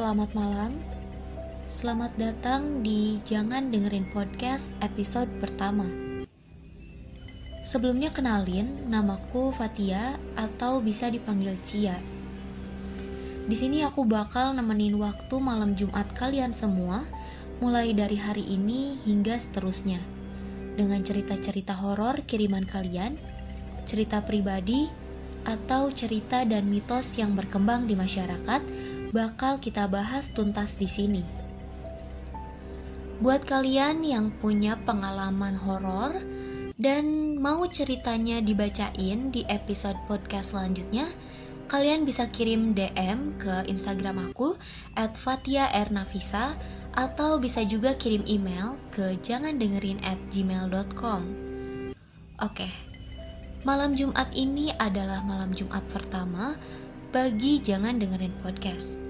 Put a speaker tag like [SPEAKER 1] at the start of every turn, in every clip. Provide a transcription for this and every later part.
[SPEAKER 1] Selamat malam. Selamat datang di Jangan Dengerin Podcast episode pertama. Sebelumnya kenalin, namaku Fatia atau bisa dipanggil Cia. Di sini aku bakal nemenin waktu malam Jumat kalian semua, mulai dari hari ini hingga seterusnya. Dengan cerita-cerita horor kiriman kalian, cerita pribadi, atau cerita dan mitos yang berkembang di masyarakat bakal kita bahas tuntas di sini. Buat kalian yang punya pengalaman horor dan mau ceritanya dibacain di episode podcast selanjutnya, kalian bisa kirim DM ke Instagram aku @fatia_ernavisa atau bisa juga kirim email ke jangandengerin at gmail.com. Oke, Malam Jumat ini adalah malam Jumat pertama bagi Jangan Dengerin Podcast.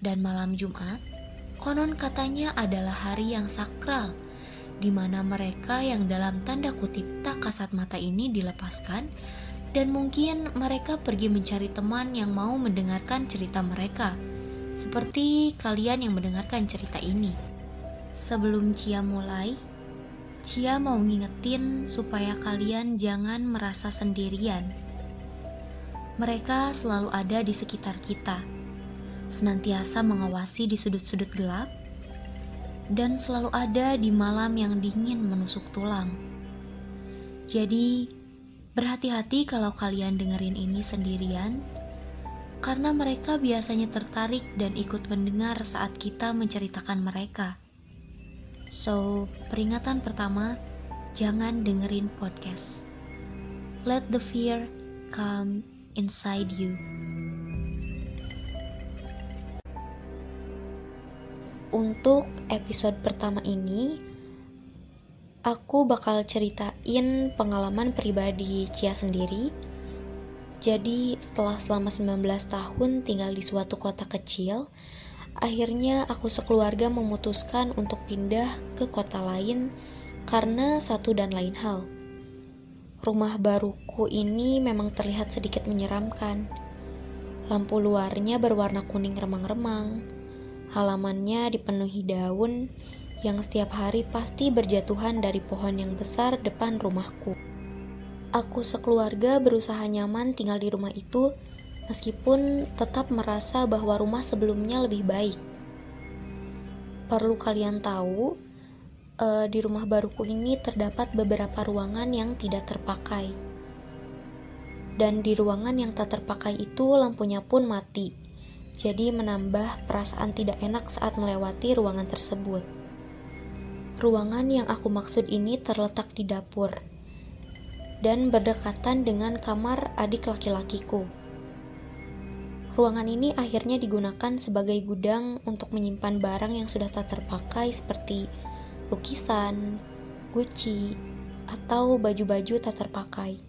[SPEAKER 1] Dan malam Jumat, konon katanya adalah hari yang sakral, di mana mereka yang dalam tanda kutip tak kasat mata ini dilepaskan, dan mungkin mereka pergi mencari teman yang mau mendengarkan cerita mereka, seperti kalian yang mendengarkan cerita ini. Sebelum Cia mulai, Cia mau ngingetin supaya kalian jangan merasa sendirian. Mereka selalu ada di sekitar kita, senantiasa mengawasi di sudut-sudut gelap, dan selalu ada di malam yang dingin menusuk tulang. Jadi, berhati-hati kalau kalian dengerin ini sendirian, karena mereka biasanya tertarik dan ikut mendengar saat kita menceritakan mereka. So, peringatan pertama, jangan dengerin podcast. Let the fear come inside you. Untuk episode pertama ini, aku bakal ceritain pengalaman pribadi Cia sendiri. Jadi, setelah selama 19 tahun tinggal di suatu kota kecil, Akhirnya aku sekeluarga memutuskan untuk pindah ke kota lain karena satu dan lain hal. Rumah baruku ini memang terlihat sedikit menyeramkan. Lampu luarnya berwarna kuning remang-remang. Halamannya dipenuhi daun yang setiap hari pasti berjatuhan dari pohon yang besar depan rumahku. Aku sekeluarga berusaha nyaman tinggal di rumah itu meskipun tetap merasa bahwa rumah sebelumnya lebih baik. Perlu kalian tahu, uh, di rumah baruku ini terdapat beberapa ruangan yang tidak terpakai. Dan di ruangan yang tak terpakai itu lampunya pun mati. Jadi menambah perasaan tidak enak saat melewati ruangan tersebut. Ruangan yang aku maksud ini terletak di dapur dan berdekatan dengan kamar adik laki-lakiku. Ruangan ini akhirnya digunakan sebagai gudang untuk menyimpan barang yang sudah tak terpakai seperti lukisan, guci, atau baju-baju tak terpakai.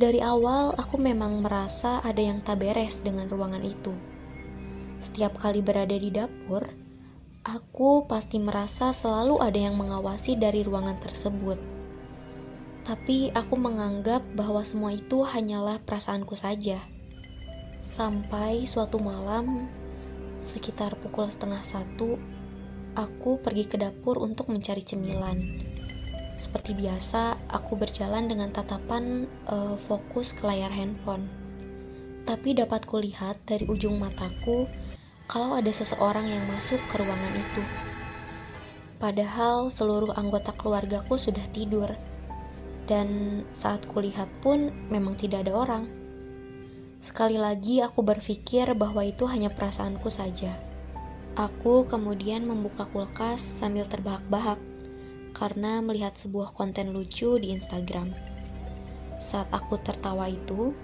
[SPEAKER 1] Dari awal aku memang merasa ada yang tak beres dengan ruangan itu. Setiap kali berada di dapur, aku pasti merasa selalu ada yang mengawasi dari ruangan tersebut. Tapi aku menganggap bahwa semua itu hanyalah perasaanku saja. Sampai suatu malam, sekitar pukul setengah satu, aku pergi ke dapur untuk mencari cemilan. Seperti biasa, aku berjalan dengan tatapan uh, fokus ke layar handphone. Tapi dapat kulihat dari ujung mataku kalau ada seseorang yang masuk ke ruangan itu. Padahal seluruh anggota keluargaku sudah tidur. Dan saat kulihat pun memang tidak ada orang. Sekali lagi aku berpikir bahwa itu hanya perasaanku saja. Aku kemudian membuka kulkas sambil terbahak-bahak karena melihat sebuah konten lucu di Instagram. Saat aku tertawa itu,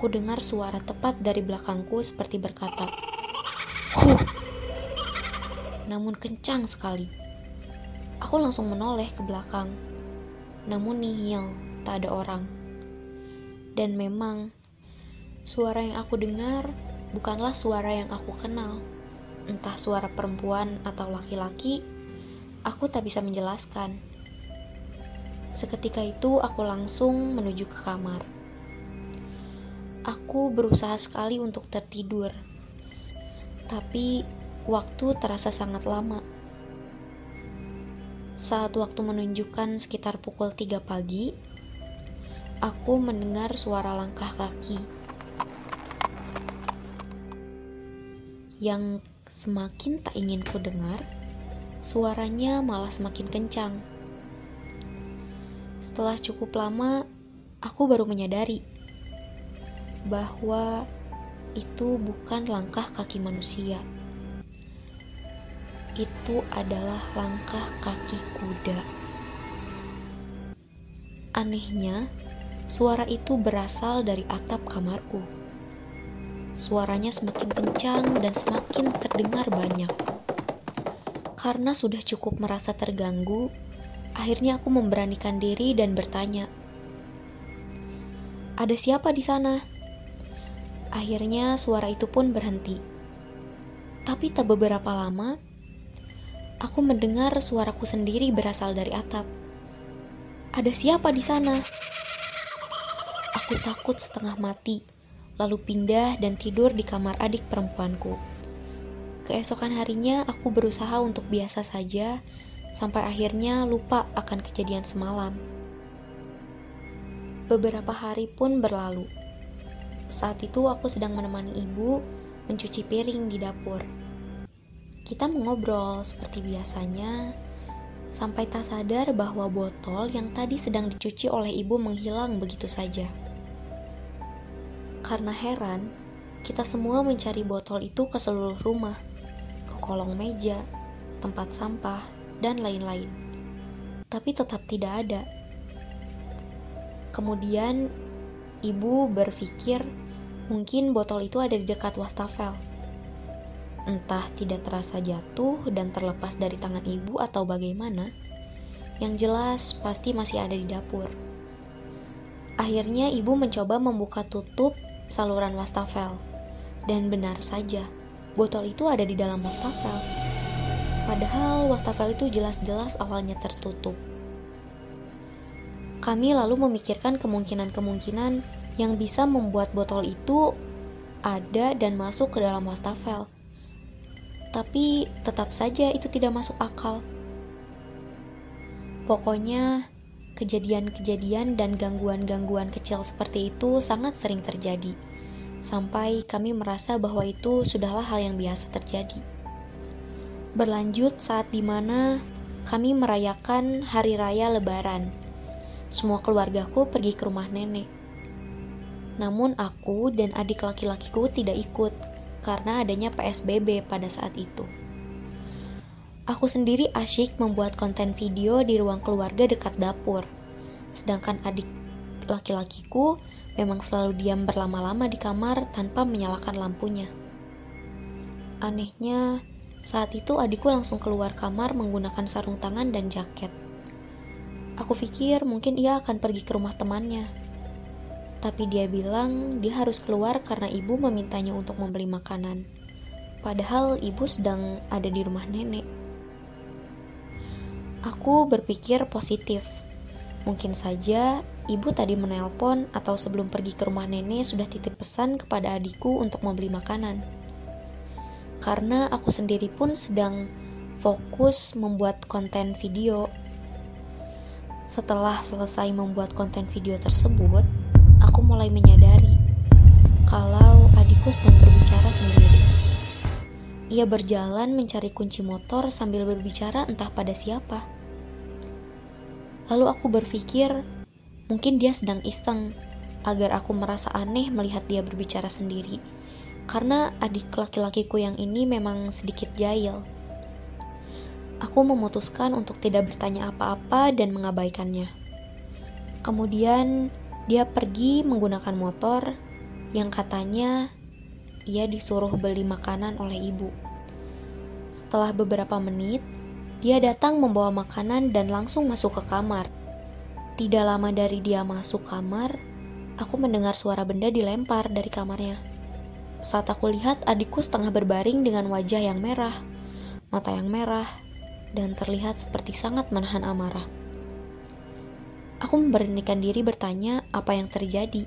[SPEAKER 1] ku dengar suara tepat dari belakangku seperti berkata, Huh! Namun kencang sekali. Aku langsung menoleh ke belakang. Namun nihil, tak ada orang. Dan memang Suara yang aku dengar bukanlah suara yang aku kenal. Entah suara perempuan atau laki-laki, aku tak bisa menjelaskan. Seketika itu aku langsung menuju ke kamar. Aku berusaha sekali untuk tertidur. Tapi waktu terasa sangat lama. Saat waktu menunjukkan sekitar pukul 3 pagi, aku mendengar suara langkah kaki yang semakin tak ingin ku dengar, suaranya malah semakin kencang. Setelah cukup lama, aku baru menyadari bahwa itu bukan langkah kaki manusia itu adalah langkah kaki kuda. Anehnya, suara itu berasal dari atap kamarku. Suaranya semakin kencang dan semakin terdengar banyak. Karena sudah cukup merasa terganggu, akhirnya aku memberanikan diri dan bertanya, "Ada siapa di sana?" Akhirnya suara itu pun berhenti. Tapi tak beberapa lama, aku mendengar suaraku sendiri berasal dari atap. Ada siapa di sana? Aku takut setengah mati, lalu pindah dan tidur di kamar adik perempuanku. Keesokan harinya aku berusaha untuk biasa saja, sampai akhirnya lupa akan kejadian semalam. Beberapa hari pun berlalu. Saat itu aku sedang menemani ibu mencuci piring di dapur. Kita mengobrol seperti biasanya, sampai tak sadar bahwa botol yang tadi sedang dicuci oleh ibu menghilang begitu saja. Karena heran, kita semua mencari botol itu ke seluruh rumah, ke kolong meja, tempat sampah, dan lain-lain. Tapi tetap tidak ada. Kemudian, ibu berpikir mungkin botol itu ada di dekat wastafel Entah tidak terasa jatuh dan terlepas dari tangan ibu atau bagaimana, yang jelas pasti masih ada di dapur. Akhirnya ibu mencoba membuka tutup saluran wastafel. Dan benar saja, botol itu ada di dalam wastafel. Padahal wastafel itu jelas-jelas awalnya tertutup. Kami lalu memikirkan kemungkinan-kemungkinan yang bisa membuat botol itu ada dan masuk ke dalam wastafel tapi tetap saja itu tidak masuk akal. Pokoknya, kejadian-kejadian dan gangguan-gangguan kecil seperti itu sangat sering terjadi, sampai kami merasa bahwa itu sudahlah hal yang biasa terjadi. Berlanjut saat di mana kami merayakan hari raya Lebaran. Semua keluargaku pergi ke rumah nenek. Namun aku dan adik laki-lakiku tidak ikut karena adanya PSBB pada saat itu. Aku sendiri asyik membuat konten video di ruang keluarga dekat dapur, sedangkan adik laki-lakiku memang selalu diam berlama-lama di kamar tanpa menyalakan lampunya. Anehnya, saat itu adikku langsung keluar kamar menggunakan sarung tangan dan jaket. Aku pikir mungkin ia akan pergi ke rumah temannya, tapi dia bilang dia harus keluar karena ibu memintanya untuk membeli makanan. Padahal ibu sedang ada di rumah nenek. Aku berpikir positif. Mungkin saja ibu tadi menelpon atau sebelum pergi ke rumah nenek sudah titip pesan kepada adikku untuk membeli makanan. Karena aku sendiri pun sedang fokus membuat konten video. Setelah selesai membuat konten video tersebut, aku mulai menyadari kalau adikku sedang berbicara sendiri. Ia berjalan mencari kunci motor sambil berbicara entah pada siapa. Lalu aku berpikir, mungkin dia sedang iseng agar aku merasa aneh melihat dia berbicara sendiri. Karena adik laki-lakiku yang ini memang sedikit jahil. Aku memutuskan untuk tidak bertanya apa-apa dan mengabaikannya. Kemudian dia pergi menggunakan motor yang katanya ia disuruh beli makanan oleh ibu. Setelah beberapa menit, dia datang membawa makanan dan langsung masuk ke kamar. Tidak lama dari dia masuk kamar, aku mendengar suara benda dilempar dari kamarnya. Saat aku lihat adikku setengah berbaring dengan wajah yang merah, mata yang merah, dan terlihat seperti sangat menahan amarah. Aku memberanikan diri bertanya apa yang terjadi.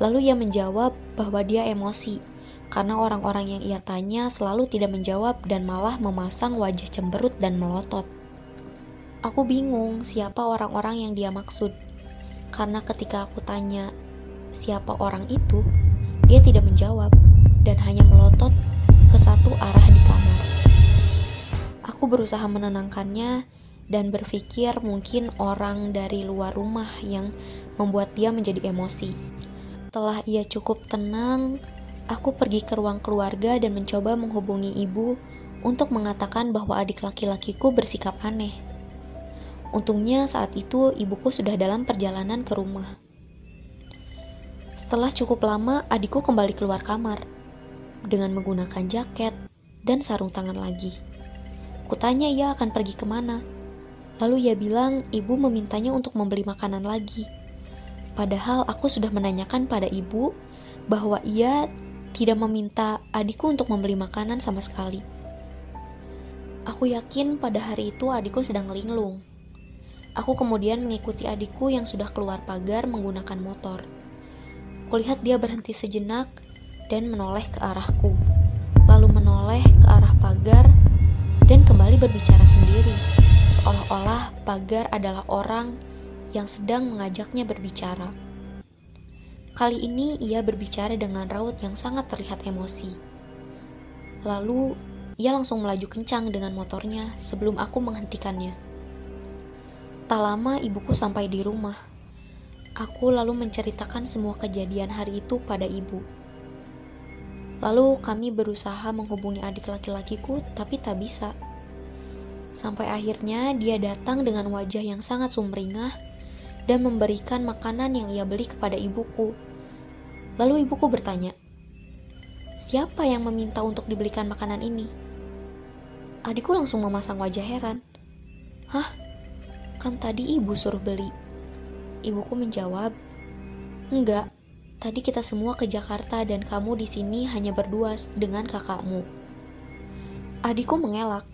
[SPEAKER 1] Lalu ia menjawab bahwa dia emosi karena orang-orang yang ia tanya selalu tidak menjawab dan malah memasang wajah cemberut dan melotot. Aku bingung siapa orang-orang yang dia maksud, karena ketika aku tanya siapa orang itu, dia tidak menjawab dan hanya melotot ke satu arah di kamar. Aku berusaha menenangkannya dan berpikir mungkin orang dari luar rumah yang membuat dia menjadi emosi. Setelah ia cukup tenang, aku pergi ke ruang keluarga dan mencoba menghubungi ibu untuk mengatakan bahwa adik laki-lakiku bersikap aneh. Untungnya saat itu ibuku sudah dalam perjalanan ke rumah. Setelah cukup lama, adikku kembali keluar kamar dengan menggunakan jaket dan sarung tangan lagi. Kutanya ia akan pergi ke mana. Lalu ia bilang ibu memintanya untuk membeli makanan lagi. Padahal aku sudah menanyakan pada ibu bahwa ia tidak meminta adikku untuk membeli makanan sama sekali. Aku yakin pada hari itu adikku sedang linglung. Aku kemudian mengikuti adikku yang sudah keluar pagar menggunakan motor. Kulihat dia berhenti sejenak dan menoleh ke arahku, lalu menoleh ke arah pagar dan kembali berbicara sendiri, seolah-olah pagar adalah orang yang sedang mengajaknya berbicara. Kali ini ia berbicara dengan raut yang sangat terlihat emosi. Lalu ia langsung melaju kencang dengan motornya sebelum aku menghentikannya. Tak lama ibuku sampai di rumah. Aku lalu menceritakan semua kejadian hari itu pada ibu. Lalu kami berusaha menghubungi adik laki-lakiku, tapi tak bisa. Sampai akhirnya dia datang dengan wajah yang sangat sumringah dan memberikan makanan yang ia beli kepada ibuku. Lalu ibuku bertanya, "Siapa yang meminta untuk dibelikan makanan ini?" Adikku langsung memasang wajah heran. "Hah? Kan tadi ibu suruh beli." Ibuku menjawab, "Enggak, Tadi kita semua ke Jakarta dan kamu di sini hanya berdua dengan kakakmu. Adikku mengelak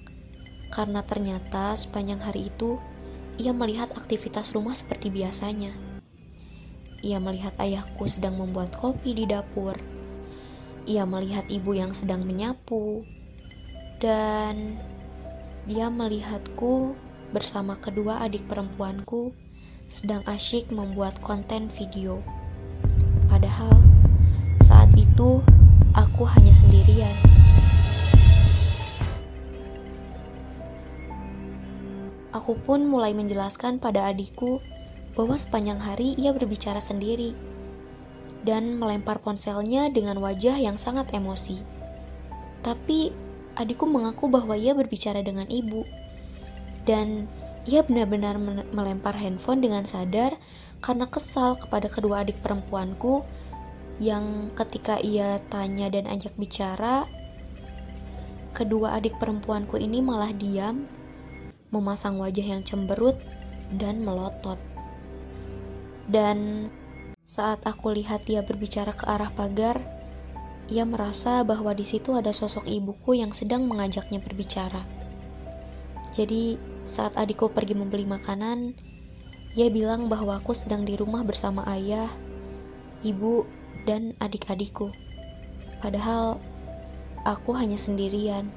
[SPEAKER 1] karena ternyata sepanjang hari itu ia melihat aktivitas rumah seperti biasanya. Ia melihat ayahku sedang membuat kopi di dapur. Ia melihat ibu yang sedang menyapu. Dan dia melihatku bersama kedua adik perempuanku sedang asyik membuat konten video. Padahal saat itu aku hanya sendirian. Aku pun mulai menjelaskan pada adikku bahwa sepanjang hari ia berbicara sendiri dan melempar ponselnya dengan wajah yang sangat emosi. Tapi adikku mengaku bahwa ia berbicara dengan ibu dan ia benar-benar melempar handphone dengan sadar karena kesal kepada kedua adik perempuanku yang ketika ia tanya dan ajak bicara, kedua adik perempuanku ini malah diam, memasang wajah yang cemberut dan melotot. Dan saat aku lihat dia berbicara ke arah pagar, ia merasa bahwa di situ ada sosok ibuku yang sedang mengajaknya berbicara. Jadi, saat adikku pergi membeli makanan, ia bilang bahwa aku sedang di rumah bersama ayah, ibu, dan adik-adikku. Padahal aku hanya sendirian.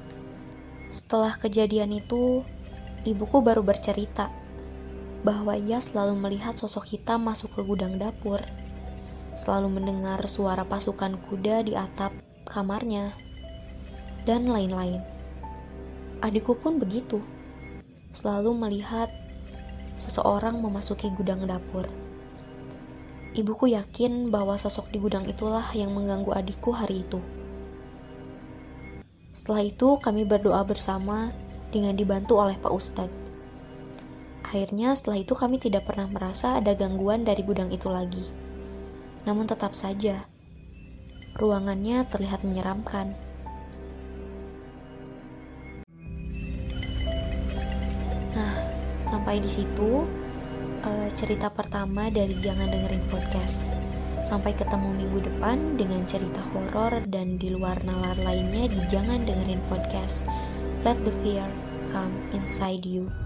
[SPEAKER 1] Setelah kejadian itu, ibuku baru bercerita bahwa ia selalu melihat sosok hitam masuk ke gudang dapur, selalu mendengar suara pasukan kuda di atap kamarnya, dan lain-lain. Adikku pun begitu, selalu melihat seseorang memasuki gudang dapur. Ibuku yakin bahwa sosok di gudang itulah yang mengganggu adikku hari itu. Setelah itu, kami berdoa bersama dengan dibantu oleh Pak Ustadz. Akhirnya, setelah itu kami tidak pernah merasa ada gangguan dari gudang itu lagi. Namun tetap saja, ruangannya terlihat menyeramkan. Sampai di situ uh, cerita pertama dari Jangan Dengerin Podcast. Sampai ketemu minggu depan dengan cerita horor dan di luar nalar lainnya di Jangan Dengerin Podcast. Let the fear come inside you.